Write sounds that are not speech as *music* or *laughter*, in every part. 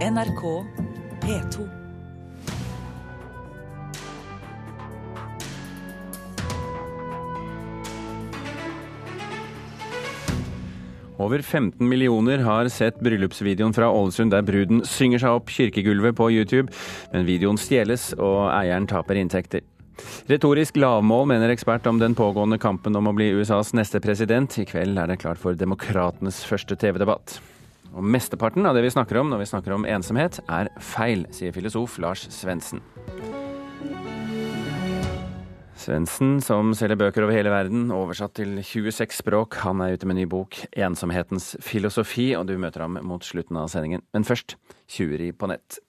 NRK P2. Over 15 millioner har sett bryllupsvideoen fra Ålesund der bruden synger seg opp kirkegulvet på YouTube, men videoen stjeles og eieren taper inntekter. Retorisk lavmål, mener ekspert om den pågående kampen om å bli USAs neste president. I kveld er det klart for demokratenes første TV-debatt. Og Mesteparten av det vi snakker om når vi snakker om ensomhet, er feil, sier filosof Lars Svendsen. Svendsen, som selger bøker over hele verden, oversatt til 26 språk. Han er ute med ny bok 'Ensomhetens filosofi', og du møter ham mot slutten av sendingen. Men først tjuveri på nett.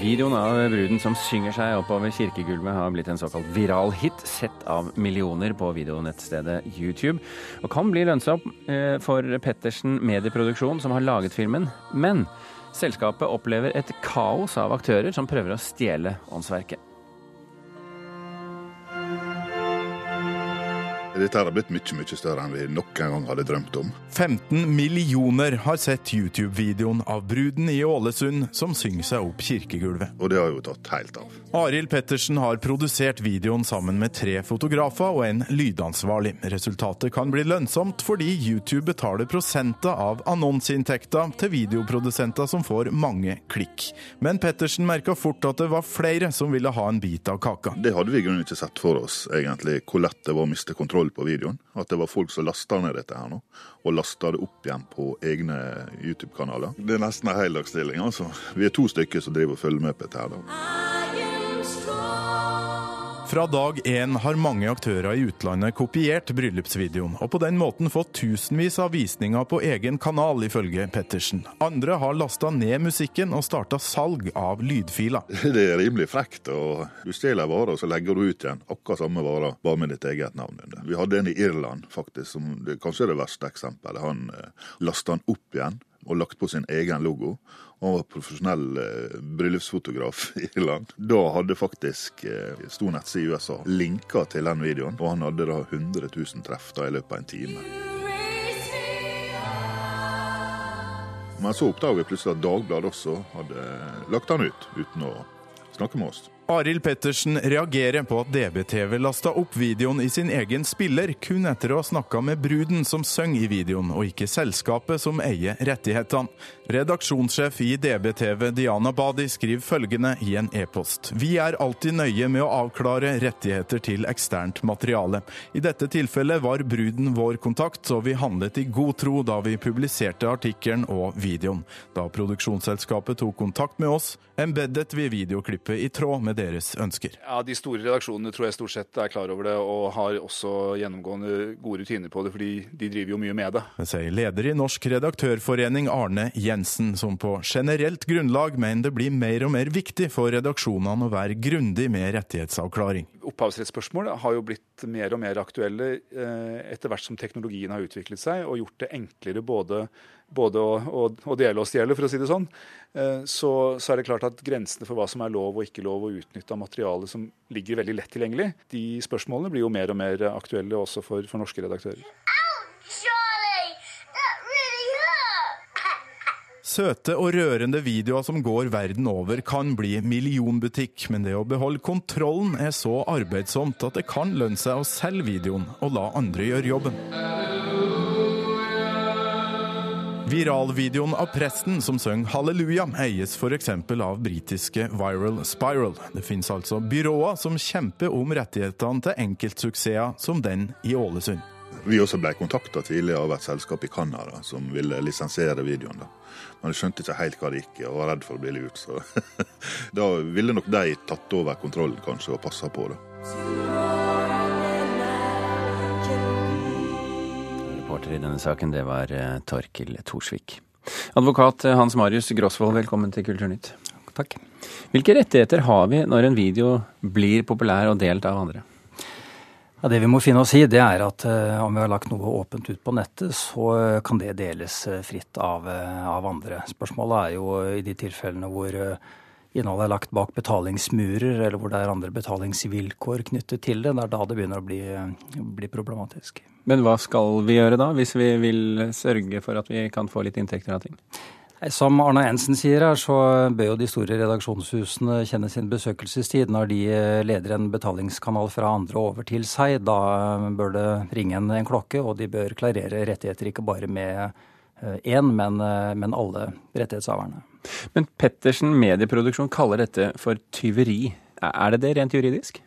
Videoen av bruden som synger seg oppover kirkegulvet har blitt en såkalt viral hit, sett av millioner på videonettstedet YouTube, og kan bli lønnsom eh, for Pettersen Medieproduksjon, som har laget filmen. Men selskapet opplever et kaos av aktører som prøver å stjele åndsverket. Dette har blitt mye mye større enn vi noen gang hadde drømt om. 15 millioner har sett YouTube-videoen av bruden i Ålesund som synger seg opp kirkegulvet. Og det har jo tatt helt av. Arild Pettersen har produsert videoen sammen med tre fotografer og en lydansvarlig. Resultatet kan bli lønnsomt fordi YouTube betaler prosenter av annonseinntekta til videoprodusenter som får mange klikk. Men Pettersen merka fort at det var flere som ville ha en bit av kaka. Det hadde vi i grunnen ikke sett for oss, egentlig, hvor lett det var å miste kontroll på videoen. At det var folk som lasta ned dette her nå, og lasta det opp igjen på egne YouTube-kanaler. Det er nesten en heldagsstilling, altså. Vi er to stykker som driver og følger med på dette her. da. Fra dag én har mange aktører i utlandet kopiert bryllupsvideoen, og på den måten fått tusenvis av visninger på egen kanal, ifølge Pettersen. Andre har lasta ned musikken og starta salg av lydfiler. *laughs* Det er rimelig frekt. og Du stjeler en vare, og så legger du ut igjen akkurat samme vare, bare med ditt eget navn under. Vi hadde en i Irland, faktisk, som det, kanskje er det verste eksempelet. Han eh, lasta den opp igjen og lagt på sin egen logo. Han var profesjonell eh, bryllupsfotograf *laughs* i Irland. Da hadde faktisk eh, stor nettside i USA linka til den videoen, og han hadde da 100 000 treff da i løpet av en time. Men så oppdaget vi plutselig at Dagbladet også hadde lagt han ut, uten å snakke med oss. Arild Pettersen reagerer på at DBTV lasta opp videoen i sin egen spiller kun etter å ha snakka med bruden som synger i videoen, og ikke selskapet som eier rettighetene. Redaksjonssjef i DBTV Diana Badi skriver følgende i en e-post. Vi er alltid nøye med å avklare rettigheter til eksternt materiale. I dette tilfellet var bruden vår kontakt, og vi handlet i god tro da vi publiserte artikkelen og videoen. Da produksjonsselskapet tok kontakt med oss, embeddet vi videoklippet i tråd med deres ønsker. Ja, De store redaksjonene tror jeg stort sett er klar over det, og har også gjennomgående gode rutiner på det, fordi de driver jo mye med det. Det sier leder i Norsk redaktørforening Arne Jensen, som på generelt grunnlag mener det blir mer og mer viktig for redaksjonene å være grundig med rettighetsavklaring. Opphavsrettsspørsmål har jo blitt mer og mer aktuelle eh, etter hvert som teknologien har utviklet seg og gjort det enklere både, både å, å, å, dele og stjele, for å si det sånn. Eh, så, så, er det klart at grensene for hva som er lov og ikke lov å utnytte av materiale som ligger veldig lett tilgjengelig, de spørsmålene blir jo mer og mer aktuelle også for, for norske redaktører. *laughs* Søte og rørende videoer som går verden over kan bli millionbutikk, men det å beholde kontrollen er så arbeidsomt at det kan lønne seg å selge videoen og la andre gjøre jobben. Viralvideoen av presten som søng halleluja, eies f.eks. av britiske Viral Spiral. Det finnes altså byråer som kjemper om rettighetene til enkeltsuksesser som den i Ålesund. Vi også ble kontakta tidligere av et selskap i Canada som ville lisensiere videoen. da. Men jeg skjønte ikke helt hva det gikk i, og var redd for å bli lurt. *laughs* Da ville nok de tatt over kontrollen kanskje og passa på det. Reporter i denne saken, det var Torkil Thorsvik. Advokat Hans Marius Grosvold, velkommen til Kulturnytt. Takk. Hvilke rettigheter har vi når en video blir populær og delt av andre? Ja, det vi må finne oss i, det er at uh, om vi har lagt noe åpent ut på nettet, så kan det deles uh, fritt av, uh, av, andre. Spørsmålet er jo i de tilfellene hvor innholdet er lagt bak betalingsmurer, eller hvor det er andre betalingsvilkår knyttet til det. Det er da det begynner å bli, bli problematisk. Men hva skal vi gjøre da, hvis vi vil sørge for at vi kan få litt inntekter av ting? Som Arne Ensen sier her, så bør jo de store redaksjonshusene kjenne sin besøkelsestid. Når de leder en betalingskanal fra andre over til seg, da bør det ringe en, en klokke, og de bør klarere rettigheter ikke bare med én, men, men alle rettighetshaverne. Men Pettersen medieproduksjon kaller dette for tyveri. Er det det rent juridisk?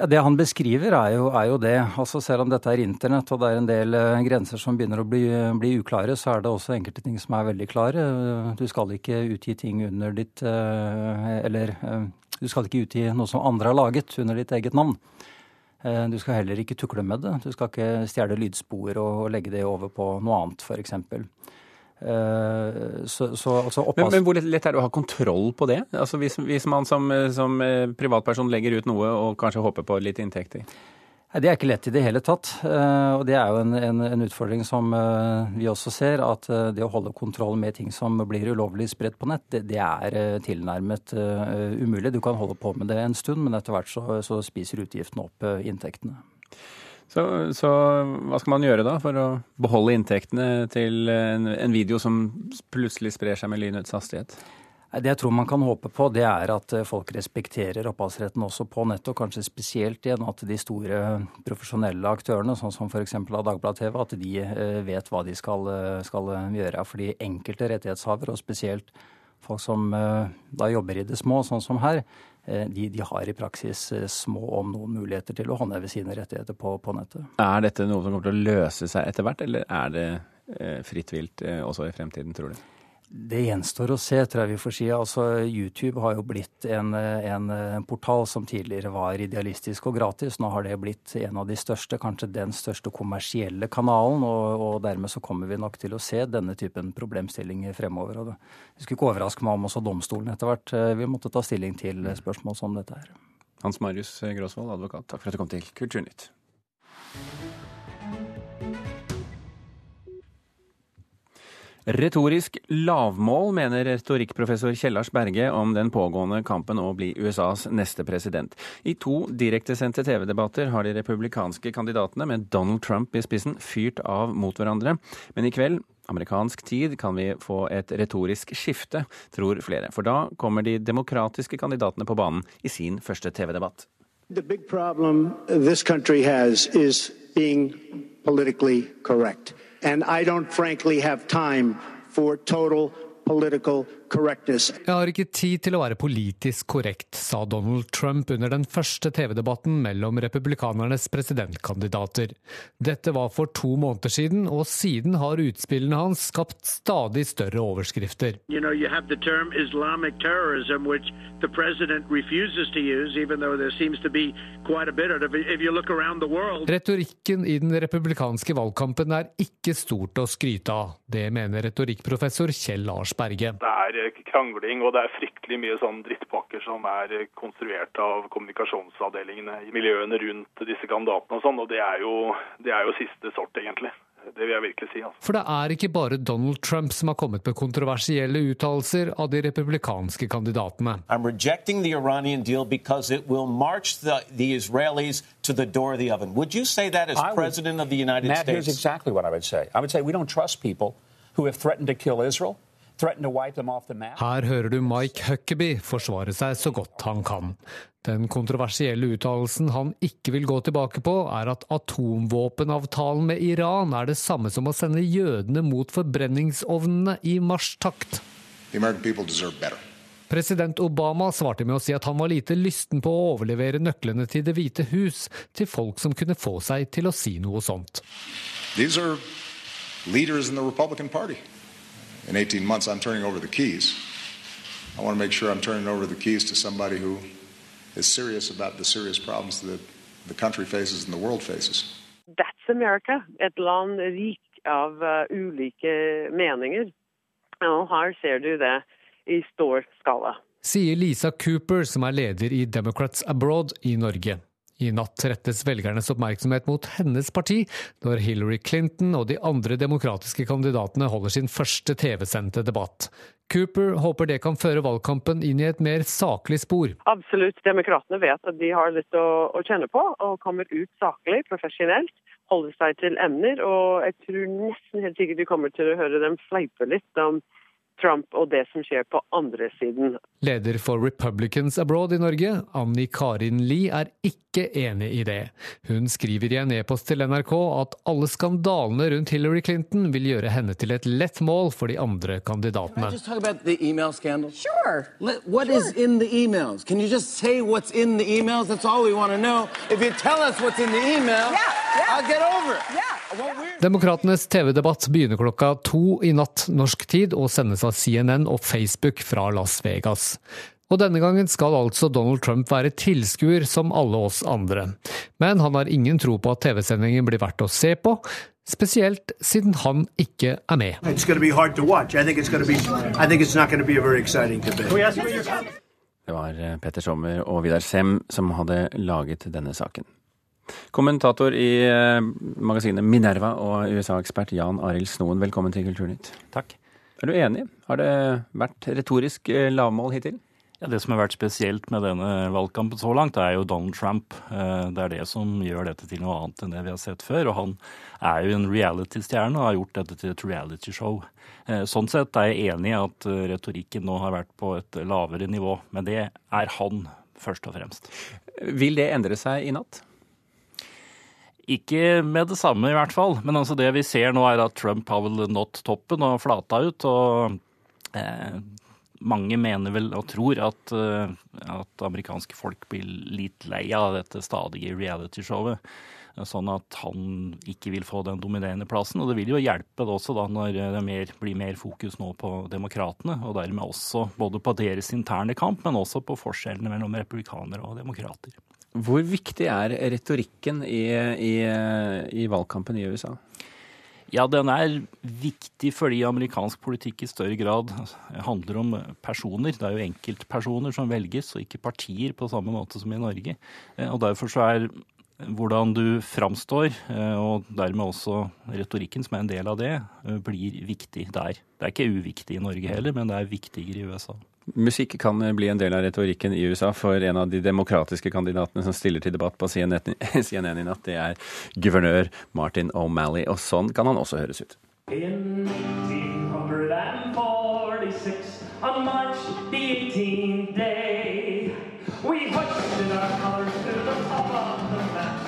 Ja, Det han beskriver er jo, er jo, det. Altså Selv om dette er internett og det er en del uh, grenser som begynner å bli, bli, uklare, så er det også enkelte ting som er veldig klare. Du skal ikke utgi ting under ditt uh, Eller uh, du skal ikke utgi noe som andre har laget under ditt eget navn. Du skal heller ikke tukle med det. Du skal ikke stjele lydspor og legge det over på noe annet, f.eks. Eh, så, så, altså men, men, hvor lett er det å ha kontroll på det? Altså Hvis, hvis man som, som, eh, privatperson legger ut noe og kanskje håper på litt inntekter? Det er ikke lett i det hele tatt. Eh, og det er jo en, en, en, utfordring som vi også ser. At det å holde kontroll med ting som blir ulovlig spredt på nett, det, det er tilnærmet umulig. Du kan holde på med det en stund, men etter hvert så, så spiser utgiftene opp inntektene. Så, så, hva skal man gjøre da for å beholde inntektene til en, en video som plutselig sprer seg med lynets hastighet? Det jeg tror man kan håpe på, det er at eh, folk respekterer opphavsretten også på nettet, kanskje spesielt igjen at de store profesjonelle aktørene, sånn som f.eks. av Dagbladet TV, at de eh, vet hva de skal, eh, skal gjøre. Fordi enkelte rettighetshavere, og spesielt folk som da jobber i det små, sånn som her, de, de, har i praksis eh, små, om noen, muligheter til å håndheve sine rettigheter på, på, nettet. Er dette noe som kommer til å løse seg etter hvert, eller er det eh, fritt vilt også i fremtiden, tror du? Det gjenstår å se, tror jeg vi får si. Altså, YouTube har jo blitt en, en, portal som tidligere var idealistisk og gratis. Nå har det blitt en av de største, kanskje den største kommersielle kanalen. Og, og dermed så kommer vi nok til å se denne typen problemstillinger fremover. Og det, skulle ikke overraske meg om også domstolen etter hvert eh, vil måtte ta stilling til spørsmål som dette her. Hans Marius Gråsvold, advokat, takk for at du kom til Kulturnytt. Retorisk lavmål, mener retorikkprofessor Kjellars Berge om den pågående kampen å bli USAs neste president. I to direktesendte TV-debatter har de republikanske kandidatene, med Donald Trump i spissen, fyrt av mot hverandre. Men i kveld, amerikansk tid, kan vi få et retorisk skifte, tror flere. For da kommer de demokratiske kandidatene på banen i sin første TV-debatt. The big problem this country has is being politically correct. And I don't frankly have time for total political jeg har ikke tid til å være politisk korrekt, sa Donald Trump under den første TV-debatten mellom republikanernes presidentkandidater. Dette var for to måneder siden, og siden har utspillene hans skapt stadig større overskrifter. You know, you Retorikken i den republikanske valgkampen er ikke stort å skryte av. Det mener retorikkprofessor Kjell Lars Berge. Det er krangling, og det er fryktelig mye sånn drittpakker som er konstruert av kommunikasjonsavdelingene i miljøene rundt disse kandidatene og sånn, og det er, jo, det er jo siste sort, egentlig. Det vil jeg virkelig si. Altså. For det er ikke bare Donald Trump som har kommet med kontroversielle uttalelser av de republikanske kandidatene. I'm rejecting the Iranian deal because it will march the, the Israelis to the door of the oven. Would you say that as I president would, of the United Matt, States? Here's exactly what I would say. I would say we don't trust people who have threatened to kill Israel. Her hører du Mike Huckabee forsvare seg så godt han kan. Den kontroversielle uttalelsen han ikke vil gå tilbake på, er at atomvåpenavtalen med Iran er det samme som å sende jødene mot forbrenningsovnene i marsjtakt. President Obama svarte med å si at han var lite lysten på å overlevere nøklene til Det hvite hus til folk som kunne få seg til å si noe sånt. These are leaders in the Republican Party in 18 months, I'm turning over the keys. I want to make sure I'm turning over the keys to somebody who is serious about the serious problems that the country faces and the world faces. That's America, et land rik av uh, ulike meninger. Og her ser du det i stor skala. Sier Lisa Cooper, som er leder i Democrats Abroad i Norge. I natt rettes velgernes oppmerksomhet mot hennes parti, når Hillary Clinton og de andre demokratiske kandidatene holder sin første TV-sendte debatt. Cooper håper det kan føre valgkampen inn i et mer saklig spor. Absolutt. Demokratene vet at de har litt å, å kjenne på, og kommer ut saklig, profesjonelt. Holder seg til emner. Og jeg tror nesten helt sikkert de kommer til å høre dem fleipe litt om Trump og det som skjer på andre siden. Leder for Republicans Abroad i Norge, Anni Karin Lie, er ikke enig i det. Hun skriver i en e-post til NRK at alle skandalene rundt Hillary Clinton vil gjøre henne til et lett mål for de andre kandidatene. Sure. What sure. is in the emails? Can you just say what's in the emails? That's all we want to know. If you tell us what's in the email, yeah, yeah. I'll get over it. Yeah. Demokratenes TV-debatt begynner klokka to i natt norsk tid og sendes av CNN og Facebook fra Las Vegas. Og denne gangen skal altså Donald Trump være tilskuer som alle oss andre. Men han har ingen tro på at TV-sendingen blir verdt å se på, spesielt siden han ikke er med. Det var eh, Petter Sommer og Vidar Sem som hadde laget denne saken. Kommentator i eh, magasinet Minerva og USA-ekspert Jan Arild Snoen, velkommen til Kulturnytt. Takk. Er du enig? Har det vært retorisk eh, lavmål hittil? Ja, Det som har vært spesielt med denne valgkampen så langt, er jo Donald Trump. Eh, det er det som gjør dette til noe annet enn det vi har sett før. Og han er jo en reality-stjerne og har gjort dette til et reality-show. Sånn sett er jeg enig i at retorikken nå har vært på et lavere nivå. Men det er han først og fremst. Vil det endre seg i natt? Ikke med det samme, i hvert fall. Men altså det vi ser nå, er at Trump har vel nådd toppen og flata ut. Og eh, mange mener vel og tror at, eh, at amerikanske folk blir litt lei av dette stadige realityshowet. Sånn at han ikke vil få den dominerende plassen. Og det vil jo hjelpe det også da når det mer, blir mer fokus nå på demokratene. Og dermed også både på deres interne kamp, men også på forskjellene mellom republikanere og demokrater. Hvor viktig er retorikken i, i, i, valgkampen i USA? Ja, den er viktig fordi amerikansk politikk i større grad handler om personer. Det er jo enkeltpersoner som velges, og ikke partier på samme måte som i Norge. Eh, og Derfor så er hvordan du framstår, eh, og dermed også retorikken som er en del av det, eh, blir viktig der. Det er ikke uviktig i Norge heller, men det er viktigere i USA. Musikk kan bli en del av retorikken i USA, for en av de demokratiske kandidatene som stiller til debatt på CNN, CNN *laughs* i natt, det er guvernør Martin O'Malley. Og sånn kan han også høres ut. In 1946, on March the 18th day, we hoisted our colors to the top of the mast.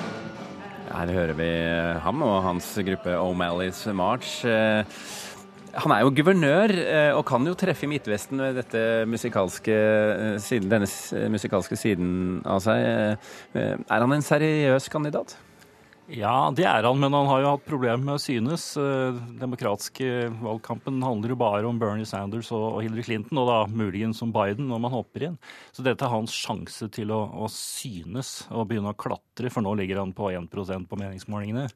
Her hører vi ham og hans gruppe O'Malleys March. Han er jo guvernør eh, og kan jo treffe i Midtvesten med musikalske, eh, denne eh, musikalske siden av seg. Er han en seriøs kandidat? Ja, det er han, men han har jo hatt problemer med å synes. demokratiske valgkampen handler jo bare om Bernie Sanders og Hillary Clinton, og da muligens om Biden når man hopper inn. Så dette er hans sjanse til å, å synes og begynne å klatre, for nå ligger han på 1% på meningsmålingene.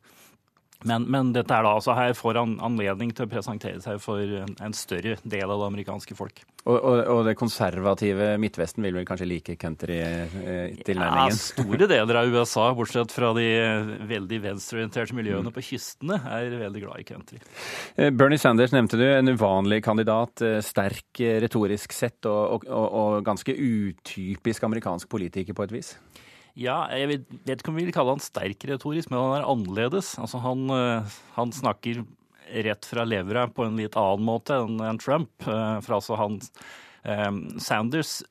Men, men, dette er da altså her får han anledning til å presentere seg for en større del av det amerikanske folk. Og, og, og det konservative Midtvesten vil vel kanskje like country-tilnærmingen? Ja, store deler av USA, bortsett fra de veldig venstreorienterte miljøene mm. på kystene, er veldig glad i country. Eh, Bernie Sanders nevnte du, en uvanlig kandidat. Eh, sterk eh, retorisk sett og, og ganske utypisk amerikansk politiker på et vis? Ja, jeg vet, vet ikke om vi vil kalle han sterk retorisk, men han er annerledes. Altså, han, eh, han snakker rett fra levra på en litt annen måte enn Trump. Eh, for altså han eh, Sanders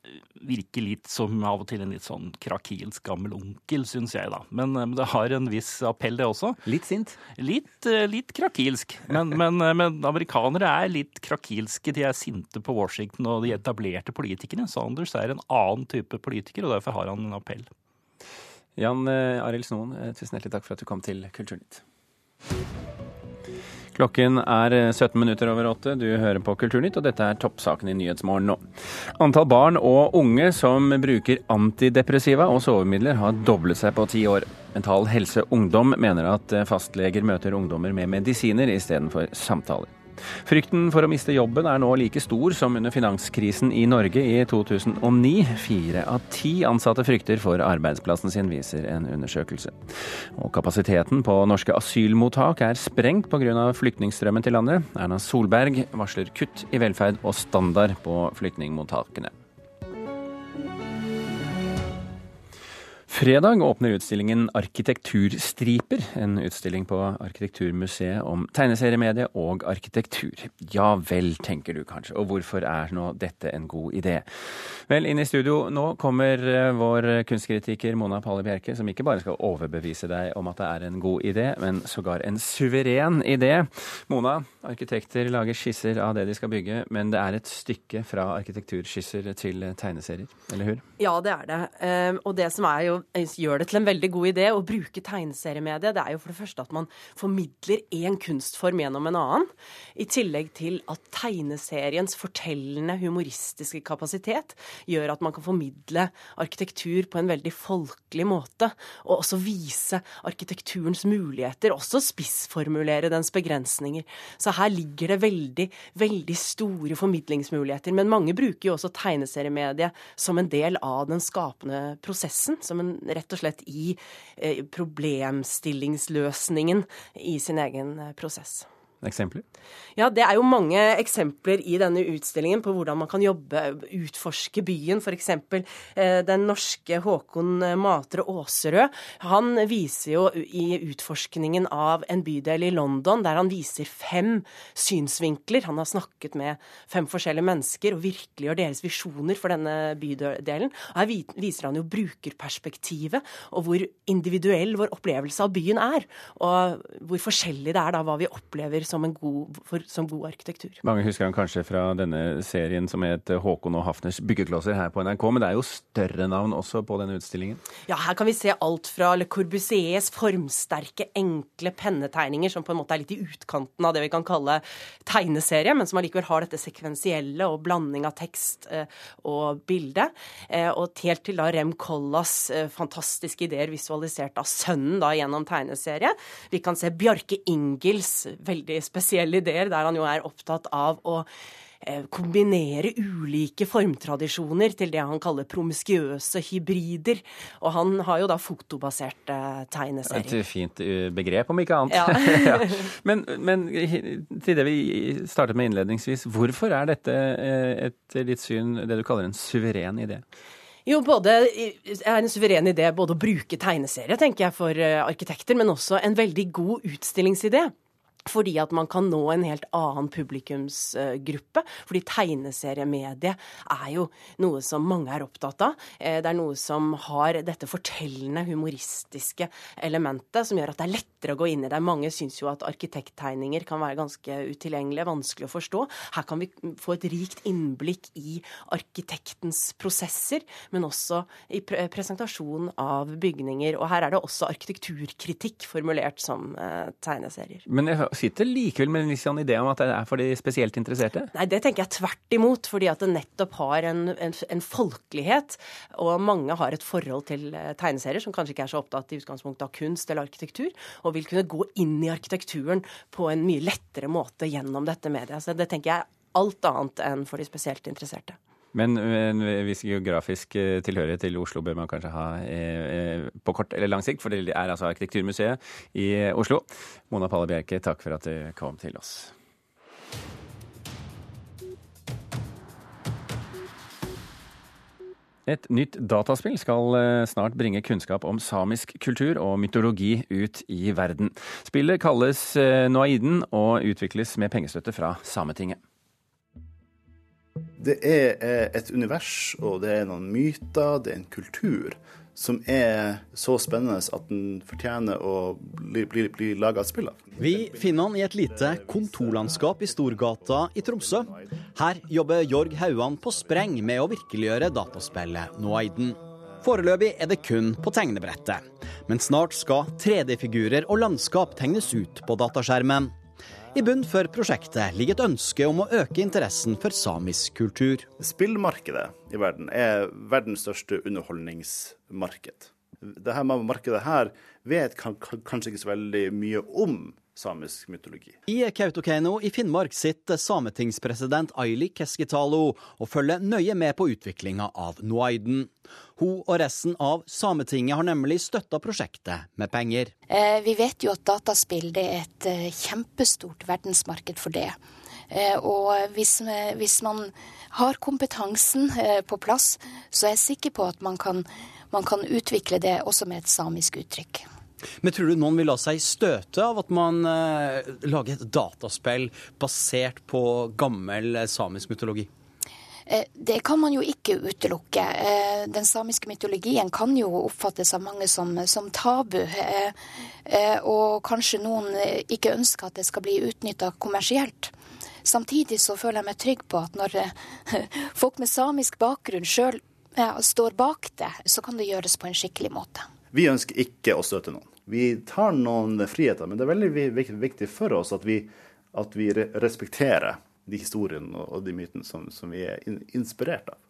virker litt som av og til en litt sånn krakilsk gammel onkel, syns jeg, da. Men, men, det har en viss appell, det også. Litt sint? Litt, litt krakilsk. Men, *laughs* men, men, amerikanere er litt krakilske. De er sinte på Washington og de etablerte politikerne. Sanders er en annen type politiker, og derfor har han en appell. Jan eh, Arild Snoen, eh, tusen hjertelig takk for at du kom til Kulturnytt. Klokken er 17 eh, minutter over åtte. Du hører på Kulturnytt, og dette er toppsaken i Nyhetsmorgen nå. Antall barn og unge som bruker antidepressiva og sovemidler har doblet seg på ti år. Mental Helse Ungdom mener at fastleger møter ungdommer med medisiner istedenfor samtaler. Frykten for å miste jobben er nå like stor som under finanskrisen i Norge i 2009. Fire av ti ansatte frykter for arbeidsplassen sin, viser en undersøkelse. Og kapasiteten på norske asylmottak er sprengt pga. flyktningstrømmen til landet. Erna Solberg varsler kutt i velferd og standard på flyktningmottakene. Fredag åpner utstillingen Arkitekturstriper, en utstilling på Arkitekturmuseet om tegneseriemedie og arkitektur. Ja vel, tenker du kanskje, og hvorfor er nå dette en god idé? Vel, inn i studio nå kommer eh, vår kunstkritiker Mona Palle Bjerke, som ikke bare skal overbevise deg om at det er en god idé, men sågar en suveren idé. Mona, arkitekter lager skisser av det de skal bygge, men det er et stykke fra arkitekturskisser til tegneserier, eller hur? Ja, det er det. Ehm, og det som er jo gjør det til en veldig god idé å bruke tegneseriemediet, det er jo for det første at man formidler én kunstform gjennom en annen. I tillegg til at tegneseriens fortellende, humoristiske kapasitet gjør at man kan formidle arkitektur på en veldig folkelig måte. Og også vise arkitekturens muligheter, også spissformulere dens begrensninger. Så her ligger det veldig, veldig store formidlingsmuligheter. Men mange bruker jo også tegneseriemediet som en del av den skapende prosessen. som en rett og slett i eh, problemstillingsløsningen i sin egen eh, prosess. Eksempler? Ja, Det er jo mange eksempler i denne utstillingen på hvordan man kan jobbe, utforske byen. F.eks. Eh, den norske Håkon Matre Aaserød. Han viser jo i utforskningen av en bydel i London der han viser fem synsvinkler. Han har snakket med fem forskjellige mennesker og virkeliggjør deres visjoner for denne bydelen. Her viser han jo brukerperspektivet og hvor individuell vår opplevelse av byen er. Og hvor forskjellig det er da hva vi opplever som, god, for, som god arkitektur. Mange husker han kanskje fra denne serien som het Håkon og Hafners byggeklosser her på NRK, men det er jo større navn også på denne utstillingen? Ja, her kan vi se alt fra Le Corbusiers formsterke, enkle pennetegninger, som på en måte er litt i utkanten av det vi kan kalle tegneserie, men som allikevel har dette sekvensielle og blanding av tekst eh, og bilde. Eh, og helt til da Rem Kollas eh, fantastiske ideer visualisert av sønnen da gjennom tegneserie. Vi kan se Bjarke Ingels veldig spesielle ideer, der han jo er opptatt av å eh, kombinere ulike formtradisjoner til det han kaller promiskuøse hybrider. Og han har jo da fotobaserte tegneserier. Et fint eh, begrep, om ikke annet. Ja. *laughs* ja. Men, men, til det vi startet med innledningsvis, hvorfor er dette etter et litt syn, det du kaller en suveren idé? Jo, både er en suveren idé både å bruke tegneserie, tenker jeg, for arkitekter, men også en veldig god utstillingsidé. Fordi at man kan nå en helt annen publikumsgruppe. Fordi tegneseriemediet er jo noe som mange er opptatt av. Eh, det er noe som har dette fortellende, humoristiske elementet som gjør at det er lettere å gå inn i det. Mange syns jo at arkitekttegninger kan være ganske utilgjengelige, vanskelig å forstå. Her kan vi få et rikt innblikk i arkitektens prosesser, men også i presentasjon av bygninger. Og her er det også arkitekturkritikk formulert som eh, tegneserier. Men jeg sitter likevel med en viss sånn idé om at det er for de spesielt interesserte? Nei, det tenker jeg tvert imot. Fordi at det nettopp har en, en, en folkelighet. Og mange har et forhold til eh, tegneserier som kanskje ikke er så opptatt i utgangspunktet av kunst eller arkitektur, og vil kunne gå inn i arkitekturen på en mye lettere måte gjennom dette mediet. Så det tenker jeg er alt annet enn for de spesielt interesserte. Men en viss geografisk eh, tilhørighet til Oslo bør man kanskje ha eh, eh, på kort eller lang sikt, for det er altså Arkitekturmuseet i Oslo. Mona Palle Bjerke, takk for at du kom til oss. Et nytt dataspill skal snart bringe kunnskap om samisk kultur og mytologi ut i verden. Spillet kalles Noaiden og utvikles med pengestøtte fra Sametinget. Det er eh, et univers, og det er noen myter, det er en kultur som er så spennende at den fortjener å bli, bli, bli laga et spill av. Vi finner han i et lite kontorlandskap i Storgata i Tromsø. Her jobber Jorg Hauan på spreng med å virkeliggjøre dataspillet Noaiden. Foreløpig er det kun på tegnebrettet, men snart skal 3D-figurer og landskap tegnes ut på dataskjermen. I bunn for prosjektet ligger et ønske om å øke interessen for samisk kultur. Spillmarkedet i verden er verdens største underholdningsmarked. Dette markedet her vet kanskje ikke så veldig mye om samisk mytologi. I Kautokeino i Finnmark sitter sametingspresident Aili Keskitalo og følger nøye med på utviklinga av Noaiden. Hun og resten av Sametinget har nemlig støtta prosjektet med penger. Eh, vi vet jo at dataspill det er et eh, kjempestort verdensmarked for det. Eh, og hvis, hvis man har kompetansen på plass, så er jeg sikker på at man kan, man kan utvikle det også med et samisk uttrykk. Men tror du noen vil la seg støte av at man eh, lager et dataspill basert på gammel eh, samisk mytologi? Eh, det kan man jo ikke utelukke. Eh, den samiske mytologien kan jo oppfattes av mange som, som tabu. Og kanskje noen ikke ønsker at det skal bli utnytta kommersielt. Samtidig så føler jeg meg trygg på at når *laughs* folk med samisk bakgrunn sjøl står bak det, så kan det gjøres på en skikkelig måte. Vi ønsker ikke å støte noen. Vi tar noen friheter, men det er veldig viktig for oss at vi, at vi respekterer de historiene og de mytene som, som vi er inspirert av.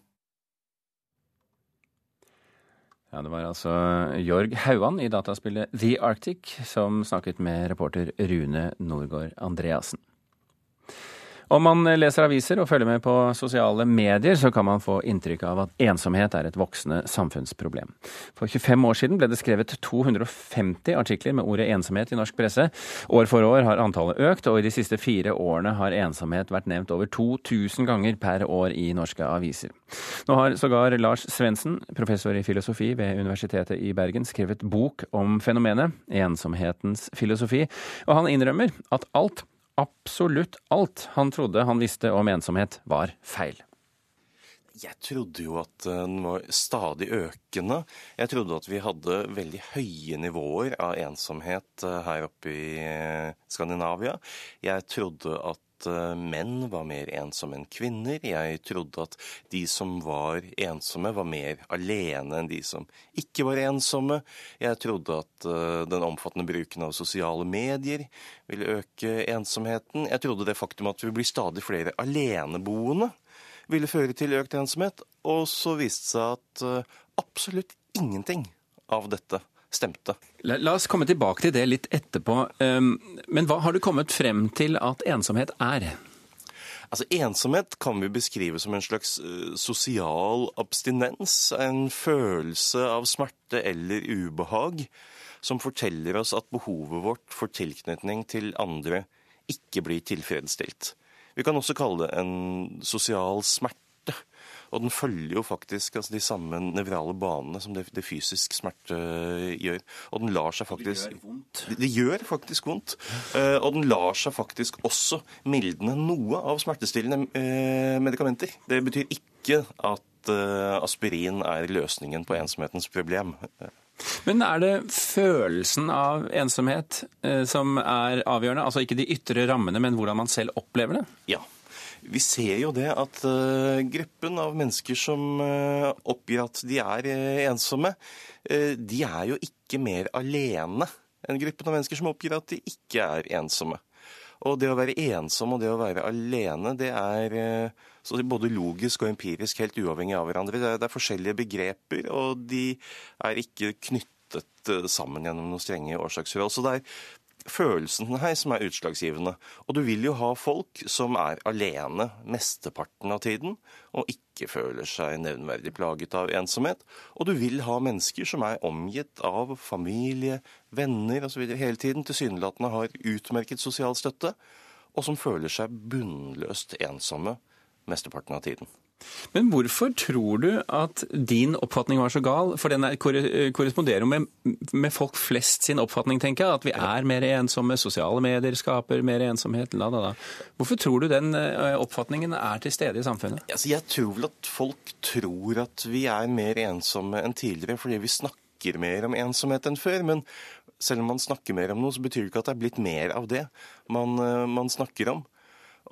Ja, Det var altså Jorg Hauan i dataspillet The Arctic som snakket med reporter Rune Norgård Andreassen. Om man leser aviser og følger med på sosiale medier, så kan man få inntrykk av at ensomhet er et voksende samfunnsproblem. For 25 år siden ble det skrevet 250 artikler med ordet ensomhet i norsk presse. År for år har antallet økt, og i de siste fire årene har ensomhet vært nevnt over 2000 ganger per år i norske aviser. Nå har sågar Lars Svendsen, professor i filosofi ved Universitetet i Bergen, skrevet bok om fenomenet, ensomhetens filosofi, og han innrømmer at alt absolutt alt han trodde han visste om ensomhet, var feil. Jeg trodde jo at den var stadig økende. Jeg trodde at vi hadde veldig høye nivåer av ensomhet eh, her oppe i eh, Skandinavia. Jeg trodde at Eh, menn var mer ensomme enn kvinner. Jeg trodde at de som var ensomme, var mer alene enn de som ikke var ensomme. Jeg trodde at eh, den omfattende bruken av sosiale medier ville øke ensomheten. Jeg trodde det faktum at vi blir stadig flere aleneboende, ville føre til økt ensomhet. Og så viste det seg at eh, absolutt ingenting av dette stemte. La, la, oss komme tilbake til det litt etterpå. Um, men hva har du kommet frem til at ensomhet er? Altså, Ensomhet kan vi beskrive som en slags uh, sosial abstinens. En følelse av smerte eller ubehag som forteller oss at behovet vårt for tilknytning til andre ikke blir tilfredsstilt. Vi kan også kalle det en sosial smerte og den følger jo faktisk altså, de samme nevrale banene som det, det fysisk smerte eh, gjør. Og den lar seg faktisk Det gjør vondt. Det, det gjør faktisk vondt. Uh, og den lar seg faktisk også mildne noe av smertestillende uh, medikamenter. Det betyr ikke at uh, aspirin er løsningen på ensomhetens problem. Men er det følelsen av ensomhet som er avgjørende? Altså ikke de ytre rammene, men hvordan man selv opplever det? Ja. Vi ser jo det at uh, gruppen av mennesker som uh, oppgir at de er uh, ensomme, de er jo ikke mer alene enn gruppen av mennesker som oppgir at de ikke er ensomme. Og det å være ensom og det å være alene, det er både logisk og empirisk helt uavhengig av hverandre. Det er, det er forskjellige begreper, og de er ikke knyttet sammen gjennom noen strenge årsaksforhold. Så det er følelsen her som er utslagsgivende. Og du vil jo ha folk som er alene mesteparten av tiden, og ikke føler seg nevnverdig plaget av ensomhet. Og du vil ha mennesker som er omgitt av familie, venner osv. hele tiden, tilsynelatende har utmerket sosial støtte, og som føler seg bunnløst ensomme mesteparten av tiden. Men hvorfor tror du at din oppfatning var så gal? For den korresponderer jo med, med, folk flest sin oppfatning, tenker jeg. At vi er mer ensomme, sosiale medier skaper mer ensomhet. La, la, la. Hvorfor tror du den eh, oppfatningen er til stede i samfunnet? Altså, jeg tror vel at folk tror at vi er mer ensomme enn tidligere fordi vi snakker mer om ensomhet enn før. Men selv om man snakker mer om noe, så betyr det ikke at det er blitt mer av det man, eh, man snakker om.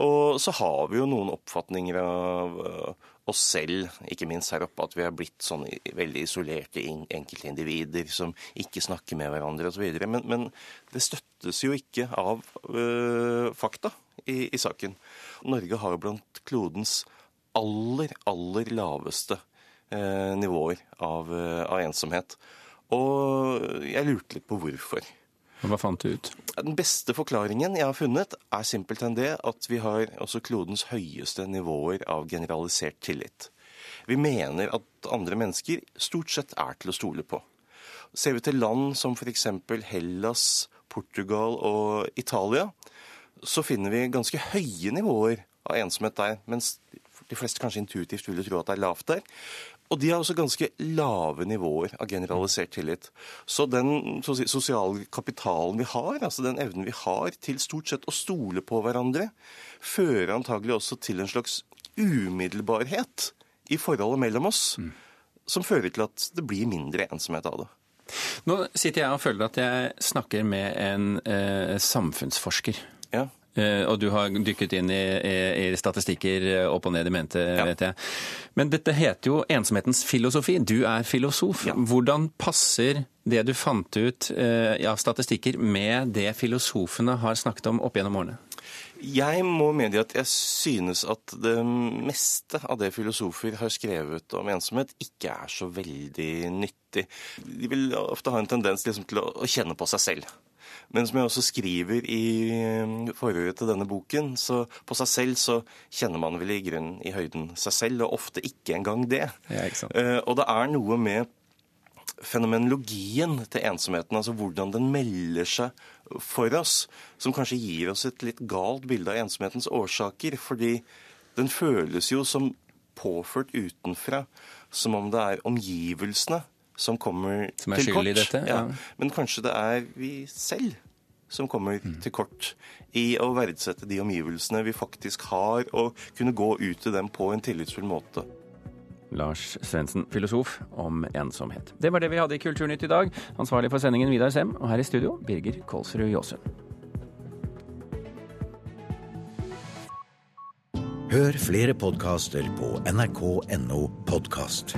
Og så har vi jo noen oppfatninger av eh, oss selv, ikke minst her oppe, at vi har blitt sånn veldig isolerte enkeltindivider som ikke snakker med hverandre osv. Men, men det støttes jo ikke av øh, fakta i, i, saken. Norge har blant klodens aller, aller laveste øh, nivåer av, øh, av ensomhet. Og jeg lurte litt på hvorfor. Hva fant du ut? Den beste forklaringen jeg har funnet, er simpelthen det at vi har også klodens høyeste nivåer av generalisert tillit. Vi mener at andre mennesker stort sett er til å stole på. Ser vi til land som f.eks. Hellas, Portugal og Italia, så finner vi ganske høye nivåer av ensomhet der, mens de fleste kanskje intuitivt ville tro at det er lavt der. Og de har også ganske lave nivåer av generalisert tillit. Så den sosiale kapitalen vi har, altså den evnen vi har til stort sett å stole på hverandre, fører antagelig også til en slags umiddelbarhet i forholdet mellom oss, mm. som fører til at det blir mindre ensomhet av det. Nå sitter jeg og føler at jeg snakker med en eh, samfunnsforsker. Ja. Eh, og du har dykket inn i, i, i, statistikker eh, opp og ned i mente, ja. vet jeg. Men dette heter jo ensomhetens filosofi. Du er filosof. Ja. Hvordan passer det du fant ut eh, av statistikker med det filosofene har snakket om opp gjennom årene? Jeg må medgi at jeg synes at det meste av det filosofer har skrevet om ensomhet, ikke er så veldig nyttig. De vil ofte ha en tendens liksom, til å kjenne på seg selv. Men som jeg også skriver i um, forordet til denne boken, så på seg selv så kjenner man vel i grunnen i høyden seg selv, og ofte ikke engang det. Ja, ikke uh, og det er noe med fenomenologien til ensomheten, altså hvordan den melder seg for oss, som kanskje gir oss et litt galt bilde av ensomhetens årsaker. Fordi den føles jo som påført utenfra, som om det er omgivelsene som kommer som til kort. I dette, ja. Ja. Men kanskje det er vi selv som kommer mm. til kort i å verdsette de omgivelsene vi faktisk har, og kunne gå ut til dem på en tillitsfull måte. Lars Svendsen, filosof, om ensomhet. Det var det vi hadde i Kulturnytt i dag. Ansvarlig for sendingen Vidar Sem, og her i studio Birger Kolsrud Jåsund. Hør flere podkaster på nrk.no podkast.